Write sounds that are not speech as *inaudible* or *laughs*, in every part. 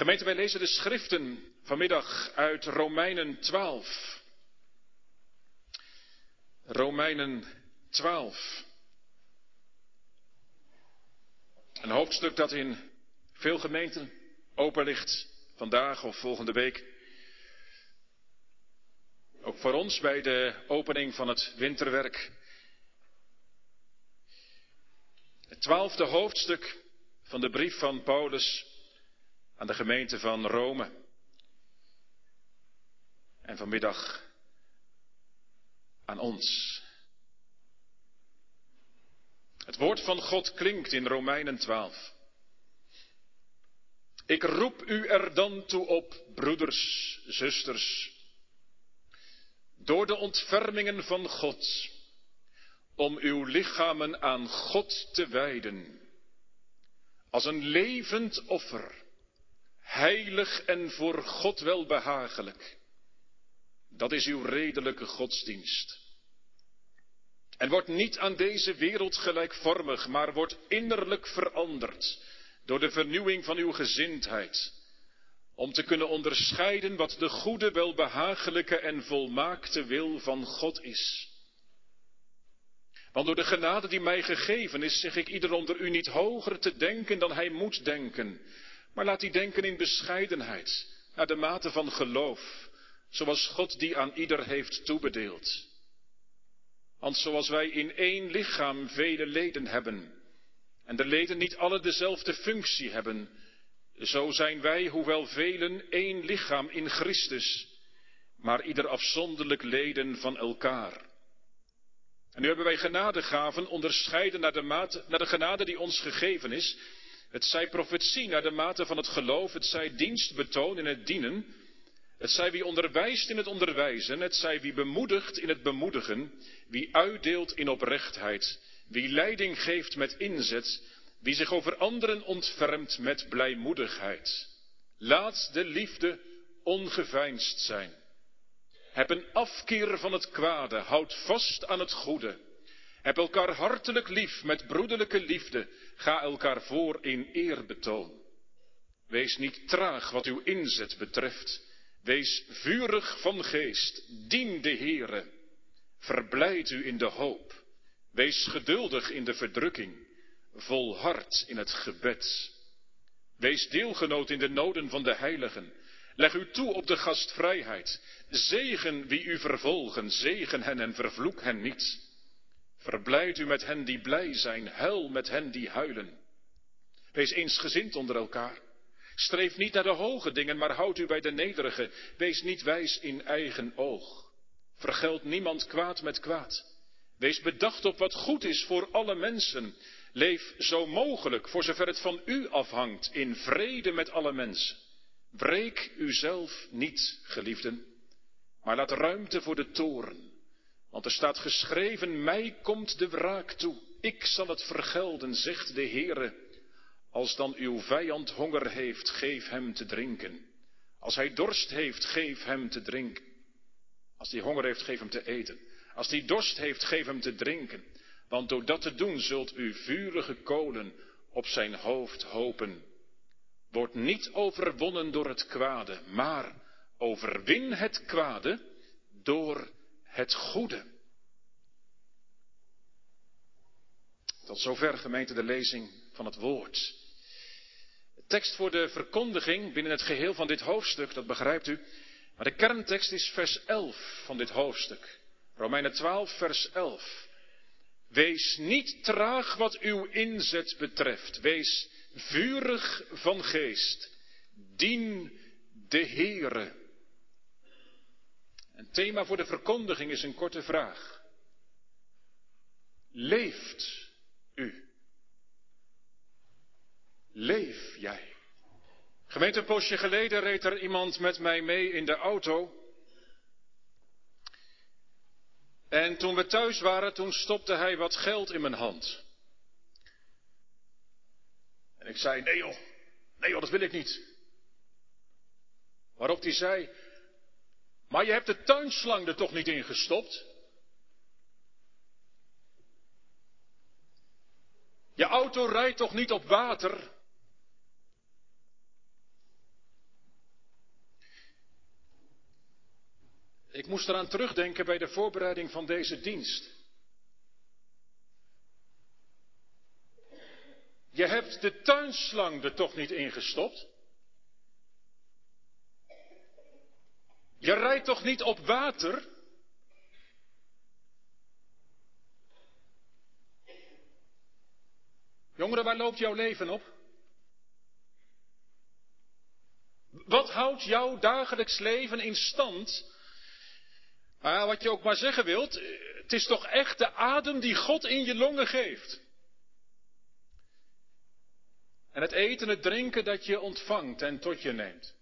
Gemeente, wij lezen de schriften vanmiddag uit Romeinen 12. Romeinen 12. Een hoofdstuk dat in veel gemeenten open ligt vandaag of volgende week. Ook voor ons bij de opening van het winterwerk. Het twaalfde hoofdstuk van de brief van Paulus aan de gemeente van Rome. En vanmiddag aan ons. Het woord van God klinkt in Romeinen 12. Ik roep u er dan toe op, broeders, zusters, door de ontfermingen van God, om uw lichamen aan God te wijden, als een levend offer, heilig en voor God welbehagelijk. Dat is uw redelijke godsdienst. En wordt niet aan deze wereld gelijkvormig, maar wordt innerlijk veranderd door de vernieuwing van uw gezindheid, om te kunnen onderscheiden wat de goede, welbehagelijke en volmaakte wil van God is. Want door de genade die mij gegeven is, zeg ik ieder onder u niet hoger te denken dan hij moet denken, maar laat die denken in bescheidenheid, naar de mate van geloof, zoals God die aan ieder heeft toebedeeld. Want zoals wij in één lichaam vele leden hebben, en de leden niet alle dezelfde functie hebben, zo zijn wij, hoewel velen, één lichaam in Christus, maar ieder afzonderlijk leden van elkaar. En nu hebben wij genadegaven onderscheiden naar de, mate, naar de genade die ons gegeven is. Het zij profetie naar de mate van het geloof, het zij dienstbetoon in het dienen, het zij wie onderwijst in het onderwijzen, het zij wie bemoedigt in het bemoedigen, wie uitdeelt in oprechtheid, wie leiding geeft met inzet, wie zich over anderen ontfermt met blijmoedigheid. Laat de liefde ongeveinsd zijn. Heb een afkeer van het kwade, houd vast aan het goede. Heb elkaar hartelijk lief met broederlijke liefde, ga elkaar voor in eerbetoon. Wees niet traag wat uw inzet betreft. Wees vurig van geest, dien de Heere. Verblijd u in de hoop. Wees geduldig in de verdrukking, volhard in het gebed. Wees deelgenoot in de noden van de heiligen. Leg u toe op de gastvrijheid. Zegen wie u vervolgen, zegen hen en vervloek hen niet. Verblijd u met hen die blij zijn, huil met hen die huilen. Wees eensgezind onder elkaar. Streef niet naar de hoge dingen, maar houd u bij de nederige. Wees niet wijs in eigen oog. Vergeld niemand kwaad met kwaad. Wees bedacht op wat goed is voor alle mensen. Leef zo mogelijk, voor zover het van u afhangt, in vrede met alle mensen. Breek uzelf niet, geliefden, maar laat ruimte voor de toren. Want er staat geschreven, mij komt de wraak toe. Ik zal het vergelden, zegt de Heere. Als dan uw vijand honger heeft, geef hem te drinken. Als hij dorst heeft, geef hem te drinken. Als hij honger heeft, geef hem te eten. Als hij dorst heeft, geef hem te drinken. Want door dat te doen zult u vurige kolen op zijn hoofd hopen. Word niet overwonnen door het kwade, maar overwin het kwade door het goede. Tot zover gemeente de lezing van het woord. De tekst voor de verkondiging binnen het geheel van dit hoofdstuk, dat begrijpt u. Maar de kerntekst is vers 11 van dit hoofdstuk. Romeinen 12, vers 11. Wees niet traag wat uw inzet betreft. Wees vurig van geest. Dien de Heere. Een thema voor de verkondiging is een korte vraag. Leeft u? Leef jij? Gemeente, een geleden reed er iemand met mij mee in de auto. En toen we thuis waren, toen stopte hij wat geld in mijn hand. En ik zei, nee joh, nee joh, dat wil ik niet. Waarop hij zei, maar je hebt de tuinslang er toch niet in gestopt? Je auto rijdt toch niet op water? Ik moest eraan terugdenken bij de voorbereiding van deze dienst. Je hebt de tuinslang er toch niet in gestopt? Je rijdt toch niet op water? Jongeren, waar loopt jouw leven op? Wat houdt jouw dagelijks leven in stand? Maar wat je ook maar zeggen wilt, het is toch echt de adem die God in je longen geeft. En het eten, het drinken dat je ontvangt en tot je neemt.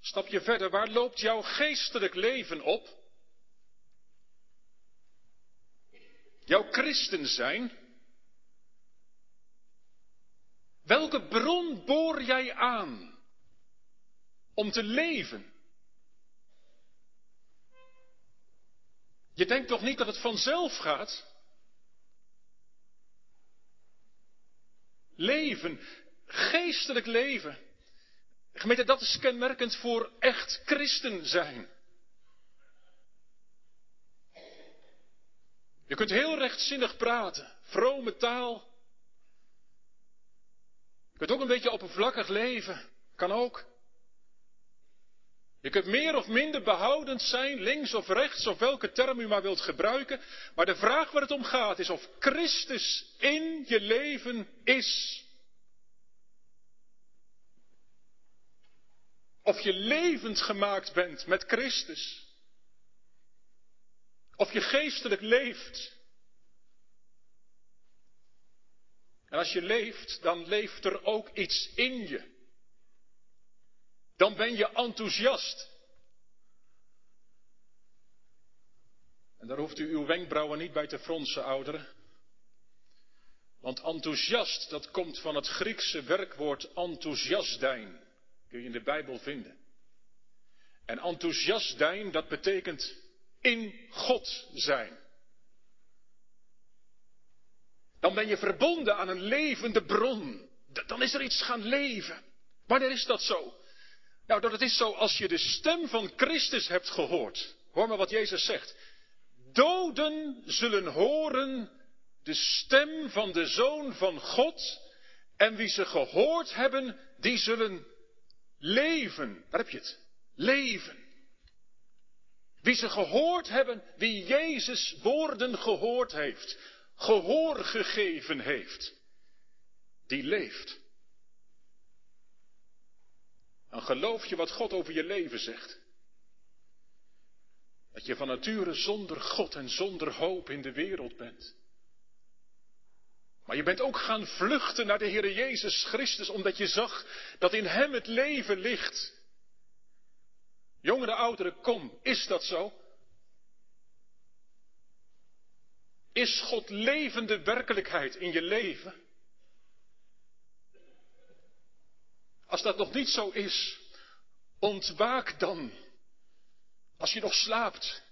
Stap je verder, waar loopt jouw geestelijk leven op? Jouw christen zijn? Welke bron boor jij aan om te leven? Je denkt toch niet dat het vanzelf gaat? Leven, geestelijk leven. Gemeente, dat is kenmerkend voor echt christen zijn. Je kunt heel rechtzinnig praten, vrome taal. Je kunt ook een beetje oppervlakkig leven, kan ook. Je kunt meer of minder behoudend zijn, links of rechts, of welke term u maar wilt gebruiken. Maar de vraag waar het om gaat is of Christus in je leven is. Of je levend gemaakt bent met Christus. Of je geestelijk leeft. En als je leeft, dan leeft er ook iets in je. Dan ben je enthousiast. En daar hoeft u uw wenkbrauwen niet bij te fronsen, ouderen. Want enthousiast, dat komt van het Griekse werkwoord enthousiasdijn. Kun je in de Bijbel vinden. En enthousiasdijn, dat betekent in God zijn. Dan ben je verbonden aan een levende bron. Dan is er iets gaan leven. Wanneer is dat zo? Nou, dat is zo als je de stem van Christus hebt gehoord. Hoor maar wat Jezus zegt. Doden zullen horen de stem van de Zoon van God. En wie ze gehoord hebben, die zullen leven. Daar heb je het. Leven. Wie ze gehoord hebben, wie Jezus woorden gehoord heeft, gehoor gegeven heeft, die leeft. Dan geloof je wat God over je leven zegt. Dat je van nature zonder God en zonder hoop in de wereld bent. Maar je bent ook gaan vluchten naar de Heer Jezus Christus, omdat je zag dat in Hem het leven ligt. Jongere, ouderen, kom, is dat zo? Is God levende werkelijkheid in je leven? Als dat nog niet zo is, ontwaak dan. Als je nog slaapt.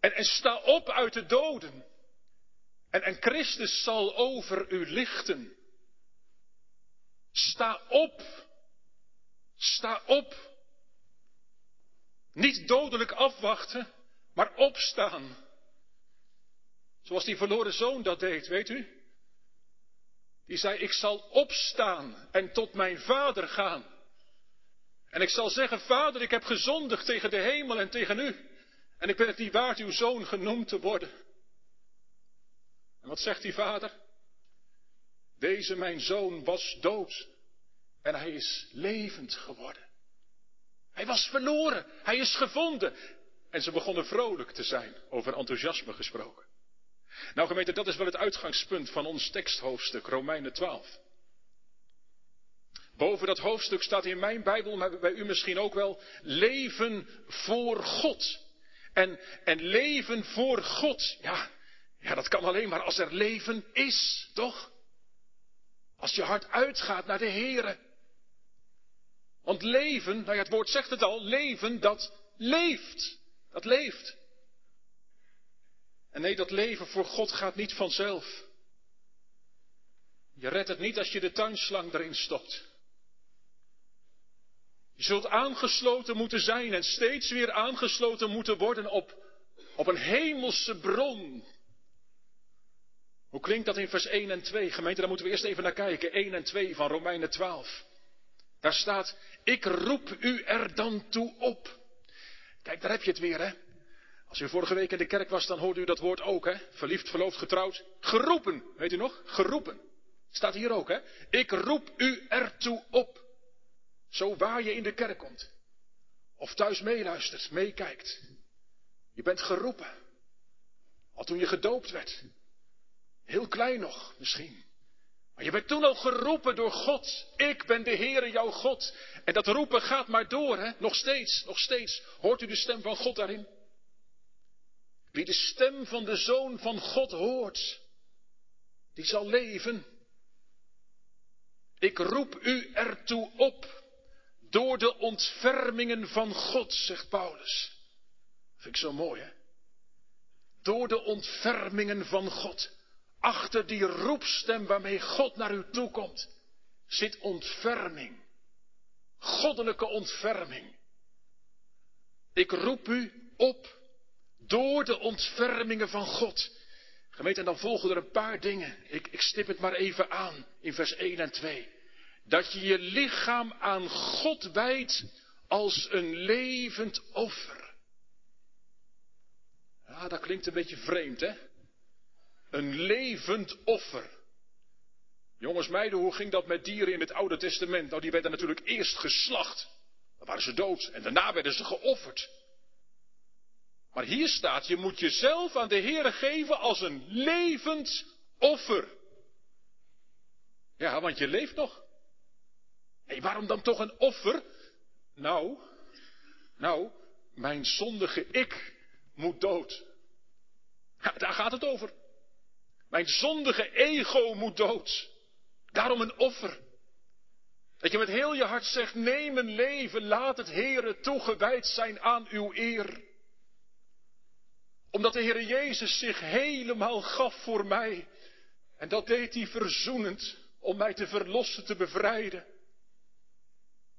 En, en sta op uit de doden. En, en Christus zal over u lichten. Sta op. Sta op. Niet dodelijk afwachten, maar opstaan. Zoals die verloren zoon dat deed, weet u? Die zei, ik zal opstaan en tot mijn vader gaan. En ik zal zeggen, vader, ik heb gezondigd tegen de hemel en tegen u. En ik ben het niet waard uw zoon genoemd te worden. Wat zegt die vader? Deze mijn zoon was dood en hij is levend geworden. Hij was verloren, hij is gevonden. En ze begonnen vrolijk te zijn, over enthousiasme gesproken. Nou gemeente, dat is wel het uitgangspunt van ons teksthoofdstuk, Romeinen 12. Boven dat hoofdstuk staat in mijn Bijbel, maar bij u misschien ook wel, leven voor God. En, en leven voor God, ja, ja, dat kan alleen maar als er leven is, toch? Als je hart uitgaat naar de Here. Want leven, nou ja, het woord zegt het al, leven dat leeft. Dat leeft. En nee, dat leven voor God gaat niet vanzelf. Je redt het niet als je de tuinslang erin stopt. Je zult aangesloten moeten zijn en steeds weer aangesloten moeten worden op, op een hemelse bron. Hoe klinkt dat in vers 1 en 2? Gemeente, daar moeten we eerst even naar kijken. 1 en 2 van Romeinen 12. Daar staat, ik roep u er dan toe op. Kijk, daar heb je het weer, hè. Als u vorige week in de kerk was, dan hoorde u dat woord ook, hè. Verliefd, verloofd, getrouwd. Geroepen, weet u nog? Geroepen. Staat hier ook, hè. Ik roep u ertoe op. Zo waar je in de kerk komt. Of thuis meeluistert, meekijkt. Je bent geroepen. Al toen je gedoopt werd. Heel klein nog, misschien. Maar je bent toen al geroepen door God. Ik ben de Heere, jouw God. En dat roepen gaat maar door, hè? Nog steeds, nog steeds. Hoort u de stem van God daarin? Wie de stem van de Zoon van God hoort, die zal leven. Ik roep u ertoe op door de ontfermingen van God, zegt Paulus. Vind ik zo mooi, hè? Door de ontfermingen van God. Achter die roepstem waarmee God naar u toe komt, zit ontferming. Goddelijke ontferming. Ik roep u op door de ontfermingen van God. Gemeente, en dan volgen er een paar dingen. Ik, ik stip het maar even aan in vers 1 en 2. Dat je je lichaam aan God wijdt als een levend offer. Ja, dat klinkt een beetje vreemd, hè? Een levend offer. Jongens, meiden, hoe ging dat met dieren in het Oude Testament? Nou, die werden natuurlijk eerst geslacht. Dan waren ze dood en daarna werden ze geofferd. Maar hier staat, je moet jezelf aan de Heere geven als een levend offer. Ja, want je leeft nog. Hé, waarom dan toch een offer? Nou, nou, mijn zondige ik moet dood. Ja, daar gaat het over. Mijn zondige ego moet dood. Daarom een offer. Dat je met heel je hart zegt, neem mijn leven, laat het Heere toegewijd zijn aan uw eer. Omdat de Heere Jezus zich helemaal gaf voor mij. En dat deed hij verzoenend om mij te verlossen, te bevrijden.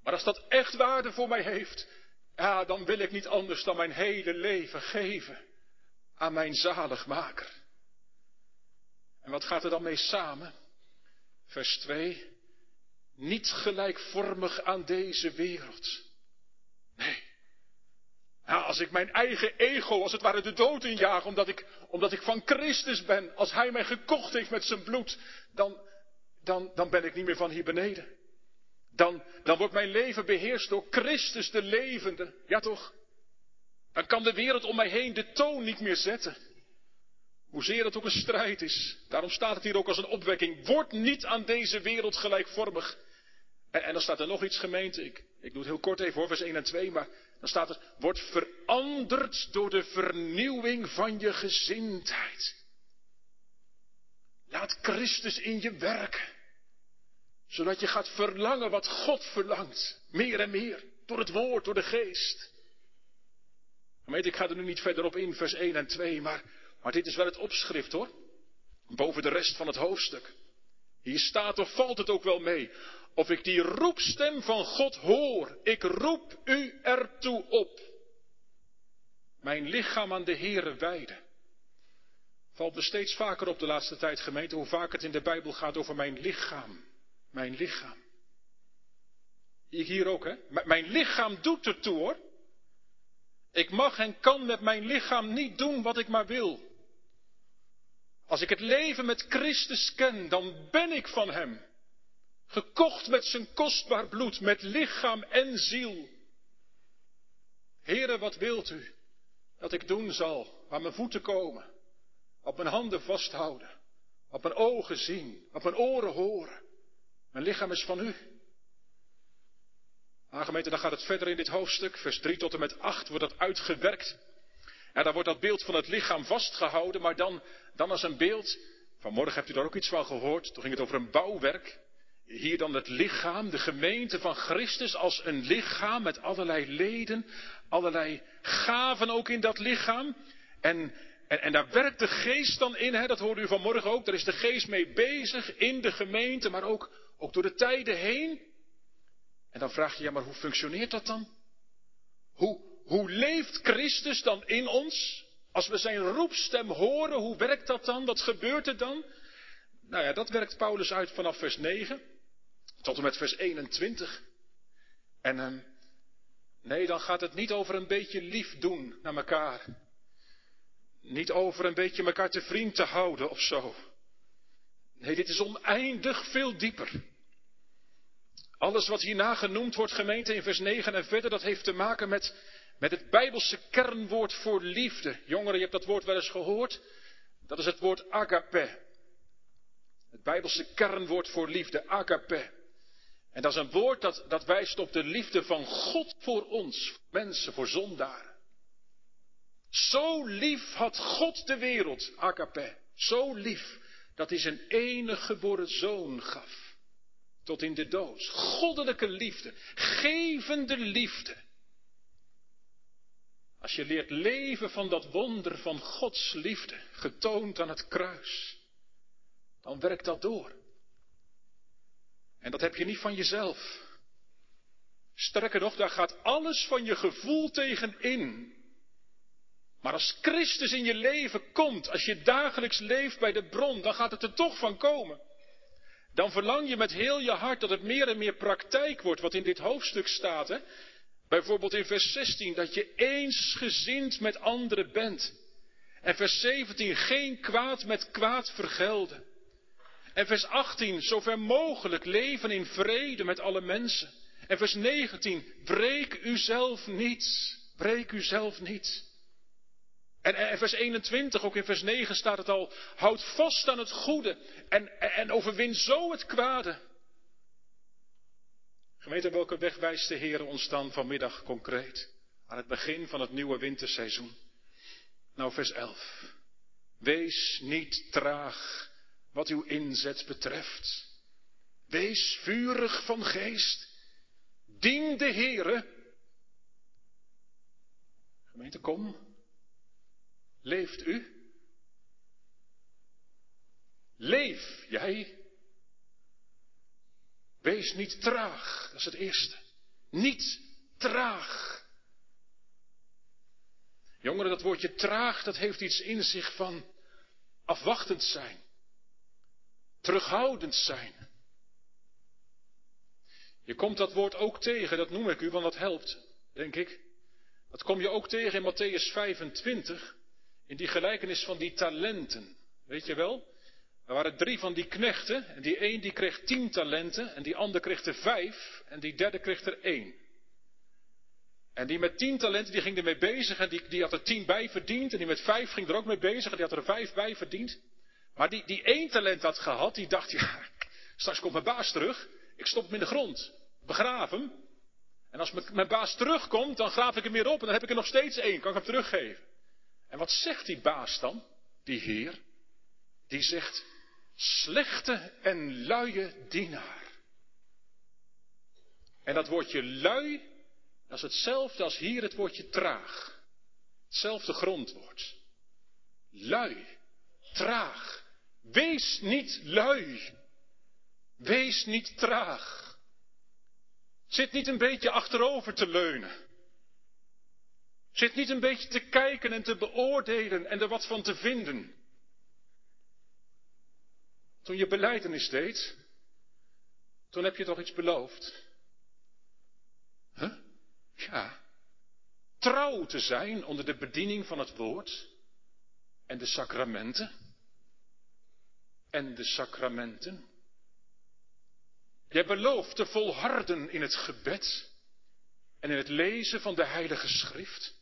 Maar als dat echt waarde voor mij heeft, ja, dan wil ik niet anders dan mijn hele leven geven aan mijn zaligmaker. En wat gaat er dan mee samen? Vers 2. Niet gelijkvormig aan deze wereld. Nee. Als ik mijn eigen ego als het ware de dood injaag, omdat ik, omdat ik van Christus ben, als Hij mij gekocht heeft met zijn bloed, dan, dan, dan ben ik niet meer van hier beneden. Dan, dan wordt mijn leven beheerst door Christus de levende. Ja toch? Dan kan de wereld om mij heen de toon niet meer zetten. Hoezeer het ook een strijd is. Daarom staat het hier ook als een opwekking. Word niet aan deze wereld gelijkvormig. En, en dan staat er nog iets gemeente. Ik, ik doe het heel kort even hoor, vers 1 en 2. Maar dan staat er. Word veranderd door de vernieuwing van je gezindheid. Laat Christus in je werken. Zodat je gaat verlangen wat God verlangt. Meer en meer. Door het woord, door de geest. Gemeente, ik ga er nu niet verder op in, vers 1 en 2. Maar maar dit is wel het opschrift hoor. Boven de rest van het hoofdstuk. Hier staat of valt het ook wel mee. Of ik die roepstem van God hoor. Ik roep u ertoe op. Mijn lichaam aan de Heere wijden. Valt me steeds vaker op de laatste tijd gemeente hoe vaak het in de Bijbel gaat over mijn lichaam. Mijn lichaam. Ik hier ook hè. mijn lichaam doet ertoe hoor. Ik mag en kan met mijn lichaam niet doen wat ik maar wil. Als ik het leven met Christus ken, dan ben ik van Hem. Gekocht met zijn kostbaar bloed, met lichaam en ziel. Heere, wat wilt u dat ik doen zal, waar mijn voeten komen, op mijn handen vasthouden, op mijn ogen zien, op mijn oren horen. Mijn lichaam is van u. Aangemeente, dan gaat het verder in dit hoofdstuk, vers 3 tot en met 8 wordt dat uitgewerkt. En dan wordt dat beeld van het lichaam vastgehouden, maar dan, dan als een beeld. Vanmorgen hebt u daar ook iets van gehoord. Toen ging het over een bouwwerk. Hier dan het lichaam, de gemeente van Christus als een lichaam met allerlei leden, allerlei gaven ook in dat lichaam. En, en, en daar werkt de geest dan in, hè? dat hoorde u vanmorgen ook. Daar is de geest mee bezig in de gemeente, maar ook, ook door de tijden heen. En dan vraag je, ja, maar hoe functioneert dat dan? Hoe, hoe leeft Christus dan in ons? Als we zijn roepstem horen, hoe werkt dat dan? Wat gebeurt er dan? Nou ja, dat werkt Paulus uit vanaf vers 9 tot en met vers 21. En um, nee, dan gaat het niet over een beetje lief doen naar elkaar. Niet over een beetje elkaar te vriend te houden of zo. Nee, dit is oneindig veel dieper. Alles wat hierna genoemd wordt, gemeente in vers 9 en verder, dat heeft te maken met, met het Bijbelse kernwoord voor liefde. Jongeren, je hebt dat woord wel eens gehoord. Dat is het woord agape. Het Bijbelse kernwoord voor liefde, agape. En dat is een woord dat, dat wijst op de liefde van God voor ons, mensen, voor zondaren. Zo lief had God de wereld, agape. Zo lief dat hij zijn enige geboren zoon gaf. Tot in de dood. Goddelijke liefde. Gevende liefde. Als je leert leven van dat wonder van Gods liefde, getoond aan het kruis, dan werkt dat door. En dat heb je niet van jezelf. Sterker nog, daar gaat alles van je gevoel tegen in. Maar als Christus in je leven komt, als je dagelijks leeft bij de bron, dan gaat het er toch van komen. Dan verlang je met heel je hart dat het meer en meer praktijk wordt wat in dit hoofdstuk staat. Hè? Bijvoorbeeld in vers 16, dat je eensgezind met anderen bent. En vers 17, geen kwaad met kwaad vergelden. En vers 18, zover mogelijk leven in vrede met alle mensen. En vers 19, breek uzelf niet. Breek uzelf niet. En, en, vers 21, ook in vers 9 staat het al, houd vast aan het goede en, en overwin zo het kwade. Gemeente, welke weg wijst de Heer ons dan vanmiddag concreet? Aan het begin van het nieuwe winterseizoen. Nou, vers 11. Wees niet traag wat uw inzet betreft. Wees vurig van geest. Dien de Heere. Gemeente, kom. Leeft u? Leef jij? Wees niet traag, dat is het eerste. Niet traag. Jongeren, dat woordje traag, dat heeft iets in zich van afwachtend zijn. Terughoudend zijn. Je komt dat woord ook tegen, dat noem ik u, want dat helpt, denk ik. Dat kom je ook tegen in Matthäus 25. In die gelijkenis van die talenten. Weet je wel? Er waren drie van die knechten. En die een die kreeg tien talenten. En die ander kreeg er vijf. En die derde kreeg er één. En die met tien talenten, die ging ermee bezig. En die, die had er tien bij verdiend. En die met vijf ging er ook mee bezig. En die had er vijf bij verdiend. Maar die, die één talent had gehad, die dacht, ja, straks komt mijn baas terug. Ik stop hem in de grond. Begraaf hem. En als mijn baas terugkomt, dan graaf ik hem weer op. En dan heb ik er nog steeds één. Kan ik hem teruggeven. En wat zegt die baas dan, die heer? Die zegt, slechte en luie dienaar. En dat woordje lui, dat is hetzelfde als hier het woordje traag. Hetzelfde grondwoord. Lui, traag. Wees niet lui. Wees niet traag. Zit niet een beetje achterover te leunen. Zit niet een beetje te kijken en te beoordelen en er wat van te vinden. Toen je beleidenis deed, toen heb je toch iets beloofd? Huh? Ja. Trouw te zijn onder de bediening van het woord en de sacramenten. En de sacramenten. Jij belooft te volharden in het gebed en in het lezen van de Heilige Schrift.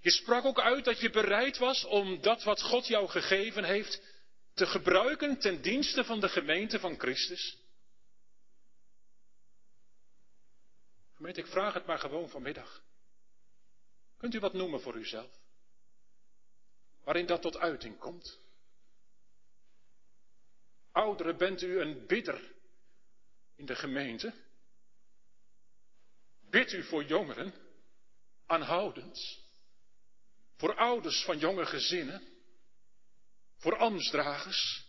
Je sprak ook uit dat je bereid was om dat wat God jou gegeven heeft te gebruiken ten dienste van de gemeente van Christus. Gemeente, ik vraag het maar gewoon vanmiddag. Kunt u wat noemen voor uzelf? Waarin dat tot uiting komt? Ouderen, bent u een bidder in de gemeente? Bidt u voor jongeren aanhoudend? Voor ouders van jonge gezinnen. Voor ambtsdragers.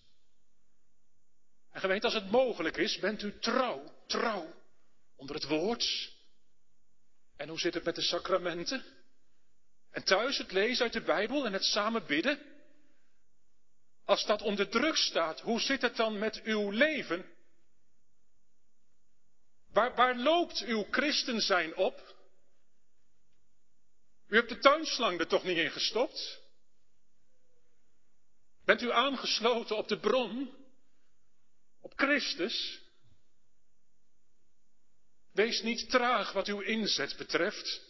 En gemeente, als het mogelijk is, bent u trouw, trouw Onder het woord. En hoe zit het met de sacramenten? En thuis het lezen uit de Bijbel en het samen bidden? Als dat onder druk staat, hoe zit het dan met uw leven? Waar, waar loopt uw christen zijn op? U hebt de tuinslang er toch niet in gestopt? Bent u aangesloten op de bron? Op Christus? Wees niet traag wat uw inzet betreft.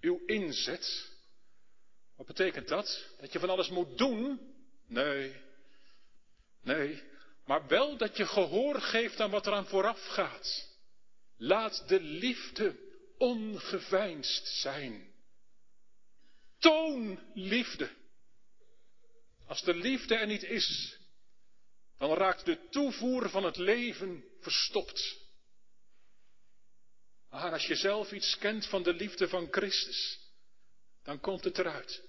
Uw inzet. Wat betekent dat? Dat je van alles moet doen? Nee. Nee. Maar wel dat je gehoor geeft aan wat eraan vooraf gaat. Laat de liefde ongeveinsd zijn. Toon liefde. Als de liefde er niet is, dan raakt de toevoer van het leven verstopt. Maar als je zelf iets kent van de liefde van Christus, dan komt het eruit.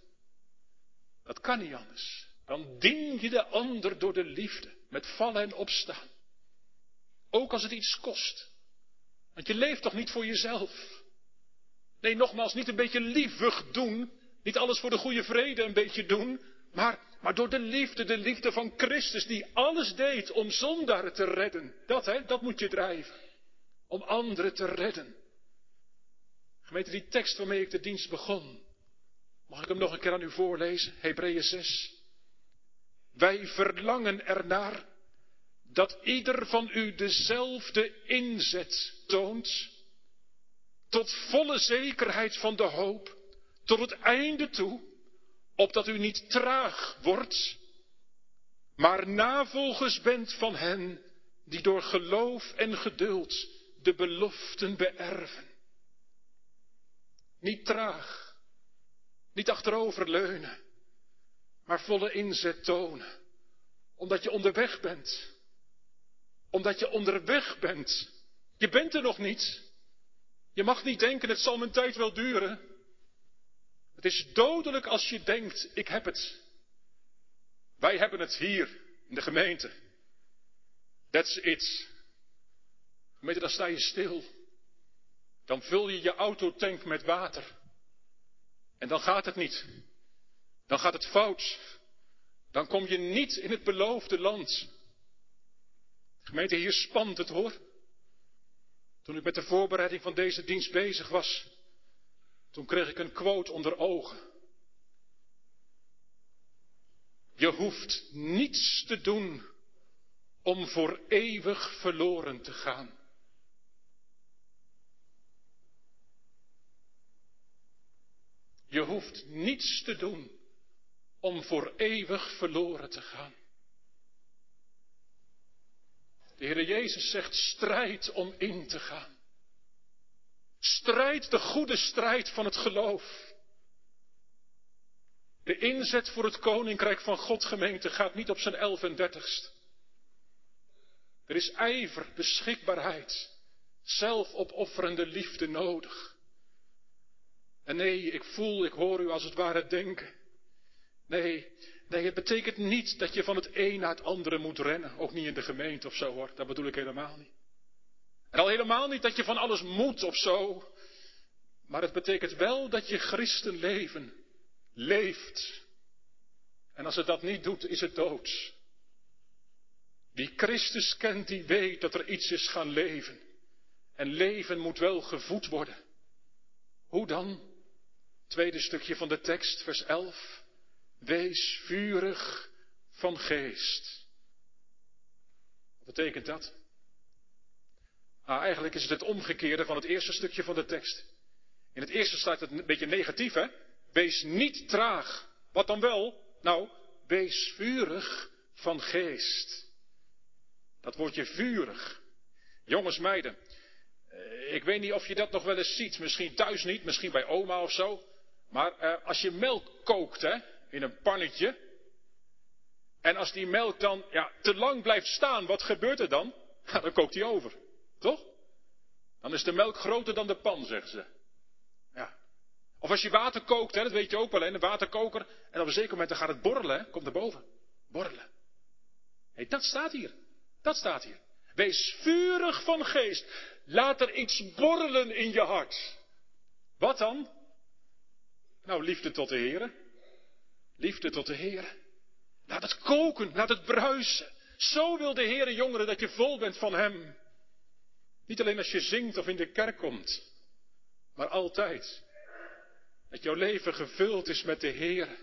Dat kan niet anders. Dan dien je de ander door de liefde, met vallen en opstaan. Ook als het iets kost. Want je leeft toch niet voor jezelf? Nee, nogmaals, niet een beetje liefig doen, niet alles voor de goede vrede een beetje doen, maar, maar door de liefde, de liefde van Christus, die alles deed om zondaren te redden. Dat, hè, dat moet je drijven. Om anderen te redden. Gemeente, die tekst waarmee ik de dienst begon. Mag ik hem nog een keer aan u voorlezen? Hebreeën 6. Wij verlangen ernaar dat ieder van u dezelfde inzet toont. Tot volle zekerheid van de hoop. Tot het einde toe opdat u niet traag wordt, maar navolgers bent van hen die door geloof en geduld de beloften beërven. Niet traag, niet achteroverleunen, maar volle inzet tonen, omdat je onderweg bent. Omdat je onderweg bent. Je bent er nog niet. Je mag niet denken, het zal mijn tijd wel duren. Het is dodelijk als je denkt, ik heb het. Wij hebben het hier in de gemeente. That's it. Gemeente, dan sta je stil. Dan vul je je autotank met water. En dan gaat het niet. Dan gaat het fout. Dan kom je niet in het beloofde land. Gemeente, hier spant het hoor. Toen ik met de voorbereiding van deze dienst bezig was, toen kreeg ik een quote onder ogen. Je hoeft niets te doen om voor eeuwig verloren te gaan. Je hoeft niets te doen om voor eeuwig verloren te gaan. De Heer Jezus zegt strijd om in te gaan. Strijd de goede strijd van het geloof. De inzet voor het koninkrijk van God gemeente gaat niet op zijn elf en dertigst. Er is ijver, beschikbaarheid, zelfopofferende liefde nodig. En nee, ik voel, ik hoor u als het ware denken. Nee, nee, het betekent niet dat je van het een naar het andere moet rennen. Ook niet in de gemeente of zo hoor, dat bedoel ik helemaal niet. En al helemaal niet dat je van alles moet of zo. Maar het betekent wel dat je christenleven leeft. En als het dat niet doet, is het dood. Wie Christus kent, die weet dat er iets is gaan leven. En leven moet wel gevoed worden. Hoe dan? Tweede stukje van de tekst, vers 11. Wees vurig van geest. Wat betekent dat? Nou, eigenlijk is het het omgekeerde van het eerste stukje van de tekst. In het eerste staat het een beetje negatief, hè? Wees niet traag. Wat dan wel? Nou, wees vurig van geest. Dat woordje vurig. Jongens, meiden. Eh, ik weet niet of je dat nog wel eens ziet. Misschien thuis niet, misschien bij oma of zo. Maar uh, als je melk kookt, hè, in een pannetje. En als die melk dan ja, te lang blijft staan, wat gebeurt er dan? *laughs* Ja, dan kookt die over. Toch? Dan is de melk groter dan de pan, zeggen ze. Ja. Of als je water kookt, hè, dat weet je ook wel, een waterkoker. En op een zeker moment dan gaat het borrelen, komt er boven. Borrelen. Hey, dat staat hier. Dat staat hier. Wees vurig van geest. Laat er iets borrelen in je hart. Wat dan? Nou, liefde tot de Heer. Liefde tot de Heer. Laat het koken, laat het bruisen. Zo wil de Heer jongeren dat je vol bent van Hem. Niet alleen als je zingt of in de kerk komt, maar altijd. Dat jouw leven gevuld is met de Heer.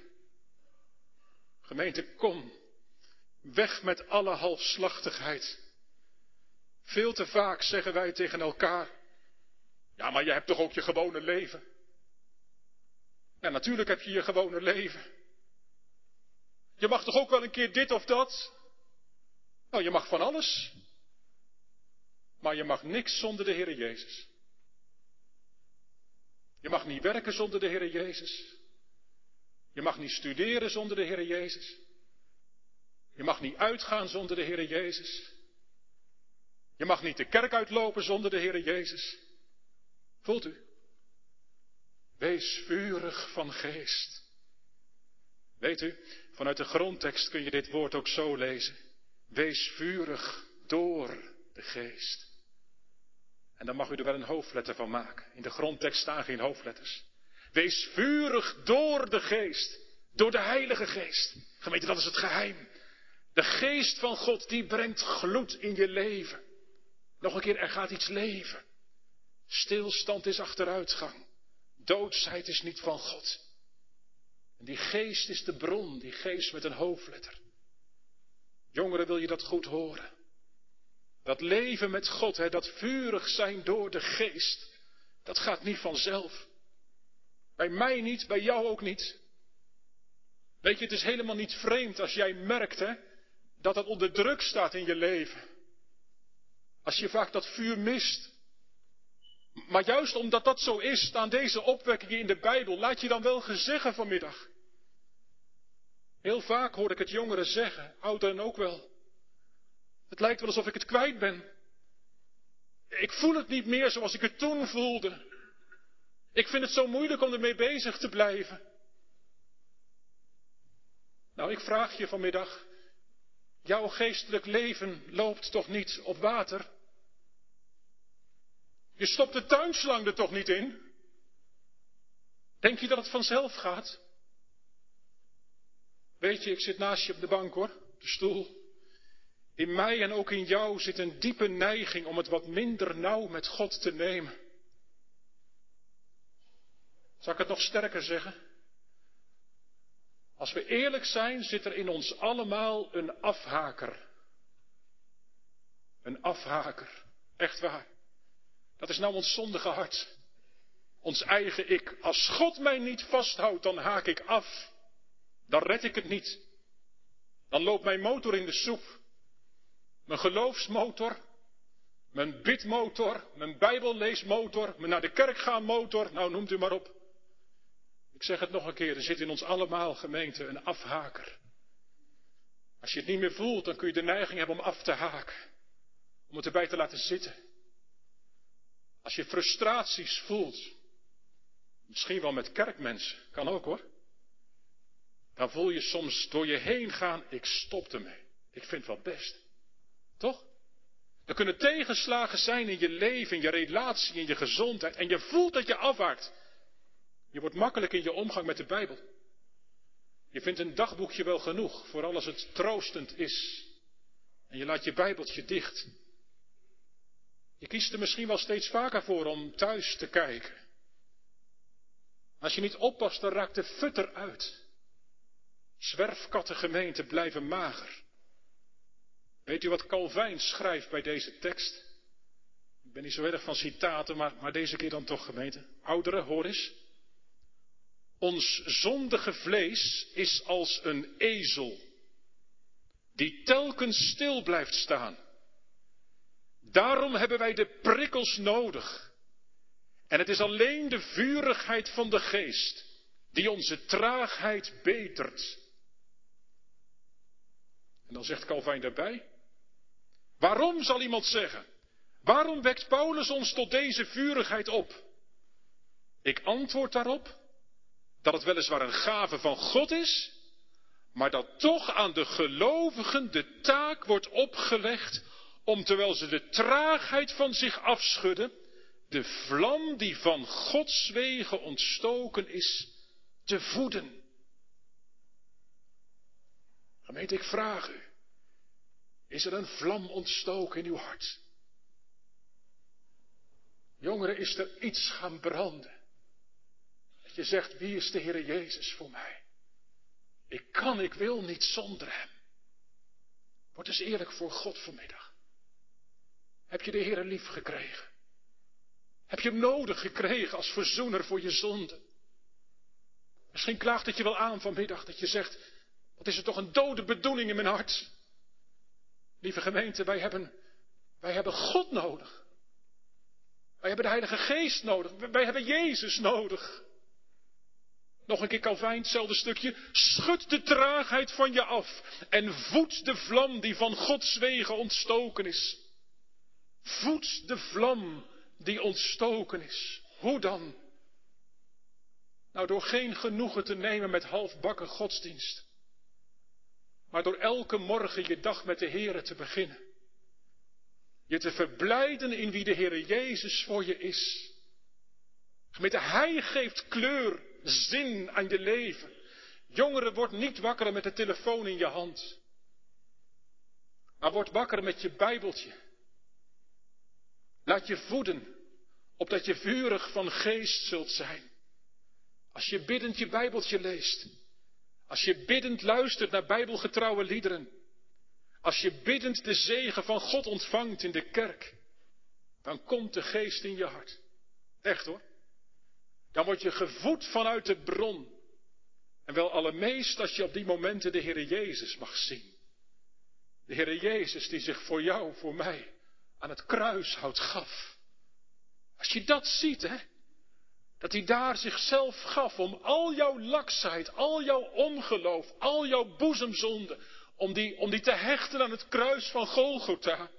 Gemeente, kom. Weg met alle halfslachtigheid. Veel te vaak zeggen wij tegen elkaar: Ja, maar je hebt toch ook je gewone leven? Ja, natuurlijk heb je je gewone leven. Je mag toch ook wel een keer dit of dat? Nou, je mag van alles. Maar je mag niks zonder de Heer Jezus. Je mag niet werken zonder de Heer Jezus. Je mag niet studeren zonder de Heer Jezus. Je mag niet uitgaan zonder de Heer Jezus. Je mag niet de kerk uitlopen zonder de Heer Jezus. Voelt u? Wees vurig van geest. Weet u, vanuit de grondtekst kun je dit woord ook zo lezen. Wees vurig door de geest. En dan mag u er wel een hoofdletter van maken. In de grondtekst staan geen hoofdletters. Wees vurig door de geest. Door de Heilige Geest. Gemeente, dat is het geheim. De geest van God, die brengt gloed in je leven. Nog een keer, er gaat iets leven. Stilstand is achteruitgang. Doodsheid is niet van God. En die geest is de bron, die geest met een hoofdletter. Jongeren, wil je dat goed horen? Dat leven met God, hè, dat vurig zijn door de geest, dat gaat niet vanzelf. Bij mij niet, bij jou ook niet. Weet je, het is helemaal niet vreemd als jij merkt hè, dat het onder druk staat in je leven. Als je vaak dat vuur mist. Maar juist omdat dat zo is, staan deze opwekkingen in de Bijbel. Laat je dan wel gezeggen vanmiddag. Heel vaak hoor ik het jongeren zeggen, ouderen ook wel. Het lijkt wel alsof ik het kwijt ben. Ik voel het niet meer zoals ik het toen voelde. Ik vind het zo moeilijk om ermee bezig te blijven. Nou, ik vraag je vanmiddag, jouw geestelijk leven loopt toch niet op water? Je stopt de tuinslang er toch niet in? Denk je dat het vanzelf gaat? Weet je, ik zit naast je op de bank hoor, de stoel. In mij en ook in jou zit een diepe neiging om het wat minder nauw met God te nemen. Zal ik het nog sterker zeggen? Als we eerlijk zijn, zit er in ons allemaal een afhaker. Een afhaker. Echt waar. Dat is nou ons zondige hart. Ons eigen ik. Als God mij niet vasthoudt, dan haak ik af. Dan red ik het niet. Dan loopt mijn motor in de soep. Mijn geloofsmotor, mijn bidmotor, mijn bijbelleesmotor, mijn naar de kerk gaan motor, nou noemt u maar op. Ik zeg het nog een keer, er zit in ons allemaal gemeente een afhaker. Als je het niet meer voelt, dan kun je de neiging hebben om af te haken. Om het erbij te laten zitten. Als je frustraties voelt, misschien wel met kerkmensen, kan ook hoor. Dan voel je soms door je heen gaan, ik stop ermee. Ik vind het wel best. Toch? Er kunnen tegenslagen zijn in je leven, in je relatie, in je gezondheid. En je voelt dat je afwaakt. Je wordt makkelijk in je omgang met de Bijbel. Je vindt een dagboekje wel genoeg, vooral als het troostend is. En je laat je Bijbeltje dicht. Je kiest er misschien wel steeds vaker voor om thuis te kijken. Als je niet oppast, dan raakt de futter uit. Zwerfkattengemeenten blijven mager. Weet u wat Calvijn schrijft bij deze tekst? Ik ben niet zo erg van citaten, maar, maar deze keer dan toch gemeente. Ouderen, hoor eens. Ons zondige vlees is als een ezel, die telkens stil blijft staan. Daarom hebben wij de prikkels nodig. En het is alleen de vurigheid van de geest die onze traagheid betert. En dan zegt Calvijn daarbij, Waarom zal iemand zeggen? Waarom wekt Paulus ons tot deze vurigheid op? Ik antwoord daarop dat het weliswaar een gave van God is, maar dat toch aan de gelovigen de taak wordt opgelegd om terwijl ze de traagheid van zich afschudden, de vlam die van Gods wegen ontstoken is, te voeden. Gemeente, ik vraag u, is er een vlam ontstoken in uw hart? Jongeren, is er iets gaan branden? Dat je zegt, wie is de Heer Jezus voor mij? Ik kan, ik wil niet zonder Hem. Word eens eerlijk voor God vanmiddag. Heb je de Heer lief gekregen? Heb je hem nodig gekregen als verzoener voor je zonde? Misschien klaagt het je wel aan vanmiddag dat je zegt, wat is er toch een dode bedoeling in mijn hart? Lieve gemeente, wij hebben, wij hebben God nodig. Wij hebben de Heilige Geest nodig. Wij hebben Jezus nodig. Nog een keer Calvijn, hetzelfde stukje. Schud de traagheid van je af en voed de vlam die van Gods wegen ontstoken is. Voed de vlam die ontstoken is. Hoe dan? Nou, door geen genoegen te nemen met halfbakken godsdienst. Maar door elke morgen je dag met de Heere te beginnen. Je te verblijden in wie de Heere Jezus voor je is. Gemeente, Hij geeft kleur, zin aan je leven. Jongeren, word niet wakker met de telefoon in je hand. Maar word wakker met je Bijbeltje. Laat je voeden, opdat je vurig van geest zult zijn. Als je biddend je Bijbeltje leest. Als je biddend luistert naar Bijbelgetrouwe liederen. Als je biddend de zegen van God ontvangt in de kerk. Dan komt de geest in je hart. Echt hoor. Dan word je gevoed vanuit de bron. En wel allermeest als je op die momenten de Heere Jezus mag zien. De Heere Jezus die zich voor jou, voor mij, aan het kruishout gaf. Als je dat ziet, hè. Dat hij daar zichzelf gaf om al jouw laksheid, al jouw ongeloof, al jouw boezemzonde, om die, om die te hechten aan het kruis van Golgotha.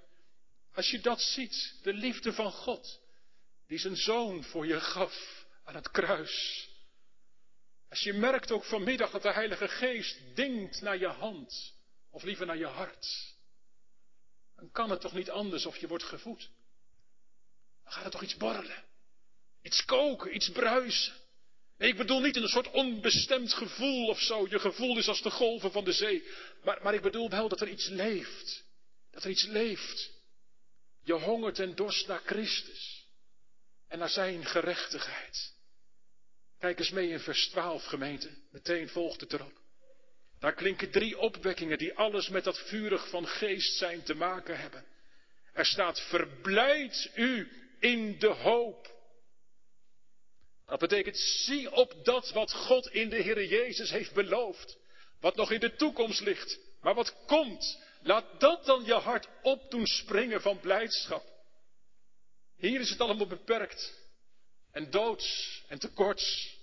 Als je dat ziet, de liefde van God, die zijn zoon voor je gaf aan het kruis. Als je merkt ook vanmiddag dat de Heilige Geest dingt naar je hand, of liever naar je hart, dan kan het toch niet anders of je wordt gevoed. Dan gaat er toch iets borrelen, iets koken, iets bruisen. Ik bedoel niet een soort onbestemd gevoel of zo. Je gevoel is als de golven van de zee. Maar, maar ik bedoel wel dat er iets leeft. Dat er iets leeft. Je hongert en dorst naar Christus. En naar zijn gerechtigheid. Kijk eens mee in vers 12 gemeente. Meteen volgt het erop. Daar klinken drie opwekkingen die alles met dat vurig van geest zijn te maken hebben. Er staat verblijd u in de hoop. Dat betekent zie op dat wat God in de Heer Jezus heeft beloofd. Wat nog in de toekomst ligt, maar wat komt. Laat dat dan je hart op doen springen van blijdschap. Hier is het allemaal beperkt en doods en tekorts.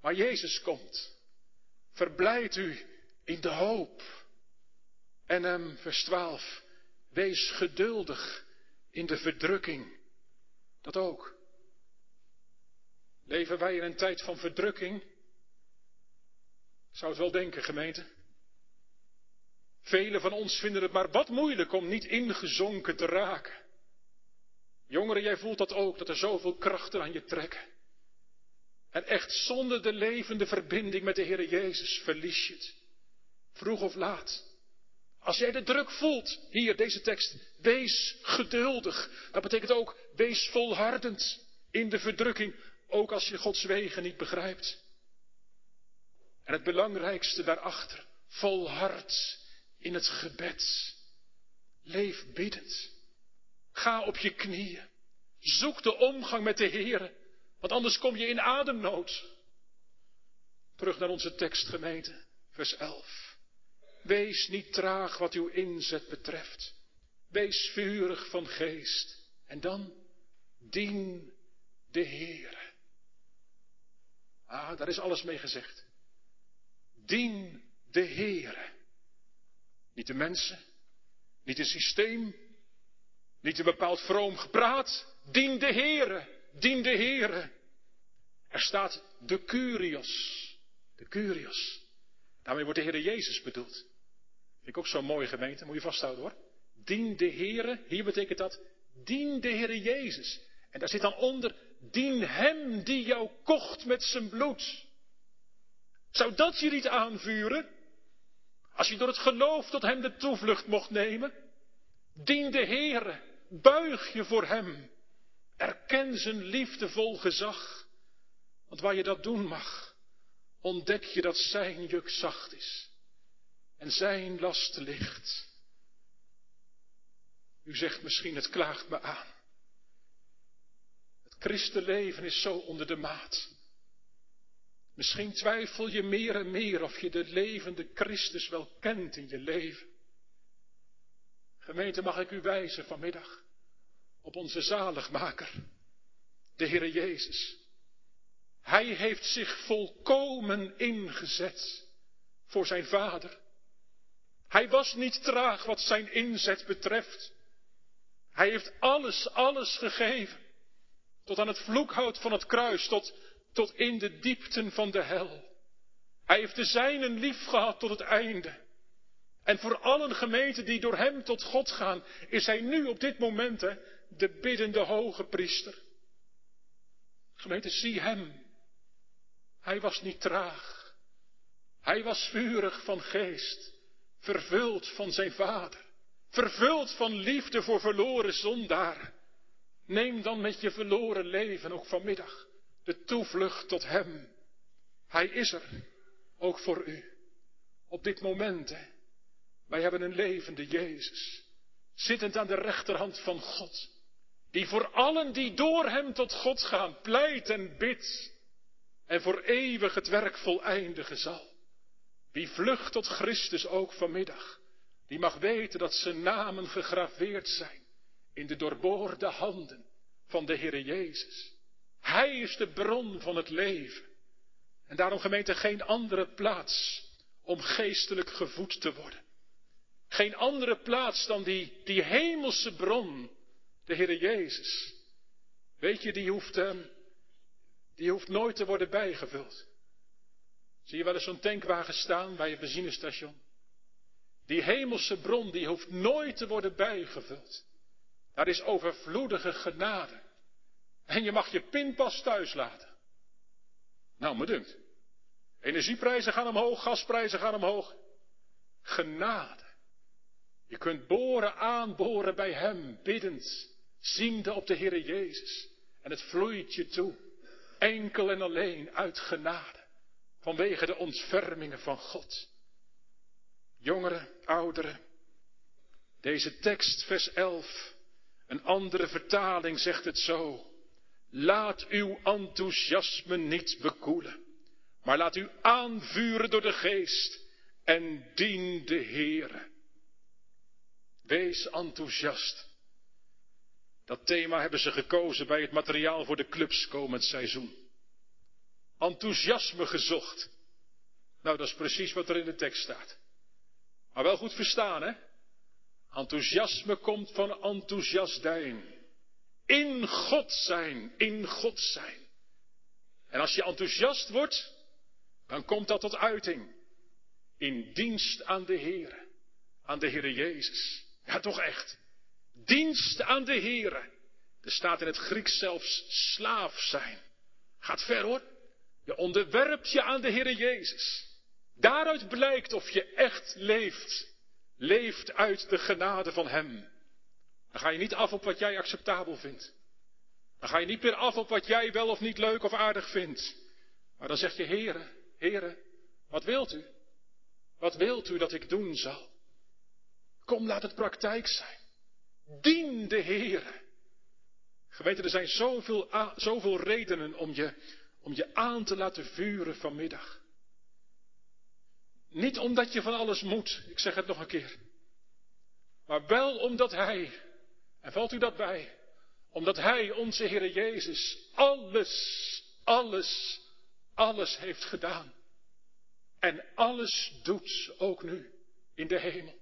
Maar Jezus komt. Verblijd u in de hoop. En vers 12, wees geduldig in de verdrukking. Dat ook. Leven wij in een tijd van verdrukking? Zou het wel denken, gemeente. Velen van ons vinden het maar wat moeilijk om niet ingezonken te raken. Jongeren, jij voelt dat ook, dat er zoveel krachten aan je trekken. En echt zonder de levende verbinding met de Heer Jezus verlies je het. Vroeg of laat. Als jij de druk voelt, hier deze tekst, wees geduldig. Dat betekent ook, wees volhardend in de verdrukking, ook als je Gods wegen niet begrijpt. En het belangrijkste daarachter, volhard in het gebed. Leef biddend. Ga op je knieën. Zoek de omgang met de Heer, want anders kom je in ademnood. Terug naar onze tekstgemeente, vers 11. Wees niet traag wat uw inzet betreft. Wees vurig van geest. En dan dien de Heer. Ah, daar is alles mee gezegd. Dien de Heer. Niet de mensen, niet het systeem, niet een bepaald vroom gepraat. Dien de Heere, dien de Heere. Er staat de Curios. De Curios. Daarmee wordt de Heer Jezus bedoeld. Vind ik ook zo'n mooie gemeente, moet je vasthouden hoor. dien de Heere. Hier betekent dat, dien de Heere Jezus. En daar zit dan onder, dien Hem die jou kocht met zijn bloed. Zou dat je niet aanvuren? Als je door het geloof tot Hem de toevlucht mocht nemen? Dien de Heere, buig je voor Hem. Erken zijn liefdevol gezag. Want waar je dat doen mag, ontdek je dat Zijn juk zacht is en Zijn last licht. U zegt misschien, het klaagt me aan. Christenleven is zo onder de maat. Misschien twijfel je meer en meer of je de levende Christus wel kent in je leven. Gemeente, mag ik u wijzen vanmiddag op onze zaligmaker, de Heere Jezus. Hij heeft zich volkomen ingezet voor zijn Vader. Hij was niet traag wat zijn inzet betreft. Hij heeft alles, alles gegeven. Tot aan het vloekhout van het kruis, tot, tot in de diepten van de hel. Hij heeft de zijnen lief gehad tot het einde. En voor allen gemeenten die door hem tot God gaan, is hij nu op dit moment de biddende hoge priester. Gemeente, zie hem. Hij was niet traag. Hij was vurig van geest, vervuld van zijn vader, vervuld van liefde voor verloren zondaren. Neem dan met je verloren leven ook vanmiddag de toevlucht tot hem. Hij is er, ook voor u. Op dit moment, hè. Wij hebben een levende Jezus, zittend aan de rechterhand van God, die voor allen die door hem tot God gaan pleit en bidt en voor eeuwig het werk voleindigen zal. Wie vlucht tot Christus ook vanmiddag, die mag weten dat zijn namen gegraveerd zijn in de doorboorde handen van de Heere Jezus. Hij is de bron van het leven. En daarom gemeente geen andere plaats om geestelijk gevoed te worden. Geen andere plaats dan die, die hemelse bron, de Heere Jezus. Weet je, die hoeft, uh, die hoeft nooit te worden bijgevuld. Zie je wel eens zo'n tankwagen staan bij een benzinestation? Die hemelse bron, die hoeft nooit te worden bijgevuld. Daar is overvloedige genade. En je mag je pinpas thuis laten. Nou, me dunkt. Energieprijzen gaan omhoog, gasprijzen gaan omhoog. Genade. Je kunt boren, aanboren bij Hem, biddend, ziende op de Heere Jezus. En het vloeit je toe, enkel en alleen uit genade, vanwege de ontfermingen van God. Jongeren, ouderen, deze tekst, vers 11, een andere vertaling zegt het zo. Laat uw enthousiasme niet bekoelen, maar laat u aanvuren door de geest en dien de Heere. Wees enthousiast. Dat thema hebben ze gekozen bij het materiaal voor de clubs komend seizoen. Enthousiasme gezocht. Nou, dat is precies wat er in de tekst staat. Maar wel goed verstaan, hè? Enthousiasme komt van enthousiasdijn. In God zijn, in God zijn. En als je enthousiast wordt, dan komt dat tot uiting. In dienst aan de Heer, aan de Heere Jezus. Ja, toch echt. Dienst aan de Heere. Er staat in het Grieks zelfs slaaf zijn. Gaat ver hoor. Je onderwerpt je aan de Heere Jezus. Daaruit blijkt of je echt leeft. Leeft uit de genade van Hem. Dan ga je niet af op wat jij acceptabel vindt. Dan ga je niet meer af op wat jij wel of niet leuk of aardig vindt. Maar dan zeg je, Heere, Heere, wat wilt u? Wat wilt u dat ik doen zal? Kom, laat het praktijk zijn. Dien de Heere. Geweten, er zijn zoveel, zoveel redenen om je, om je aan te laten vuren vanmiddag. Niet omdat je van alles moet, ik zeg het nog een keer. Maar wel omdat Hij, en valt u dat bij, omdat Hij, onze Heere Jezus, alles, alles, alles heeft gedaan. En alles doet, ook nu, in de hemel.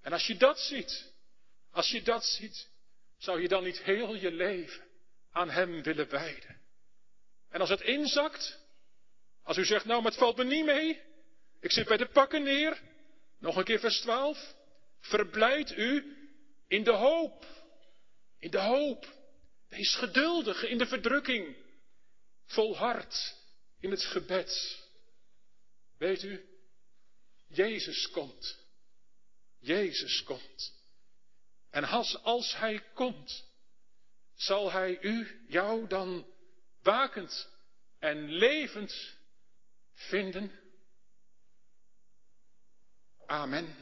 En als je dat ziet, als je dat ziet, zou je dan niet heel je leven aan Hem willen wijden. En als het inzakt, als u zegt, nou, maar het valt me niet mee, ik zit bij de pakken neer, nog een keer vers 12, verblijd u In de hoop. In de hoop. Wees geduldig in de verdrukking. Volhard in het gebed. Weet u, Jezus komt. Jezus komt. En als, als Hij komt, zal Hij u, jou dan wakend en levend vinden? Amen.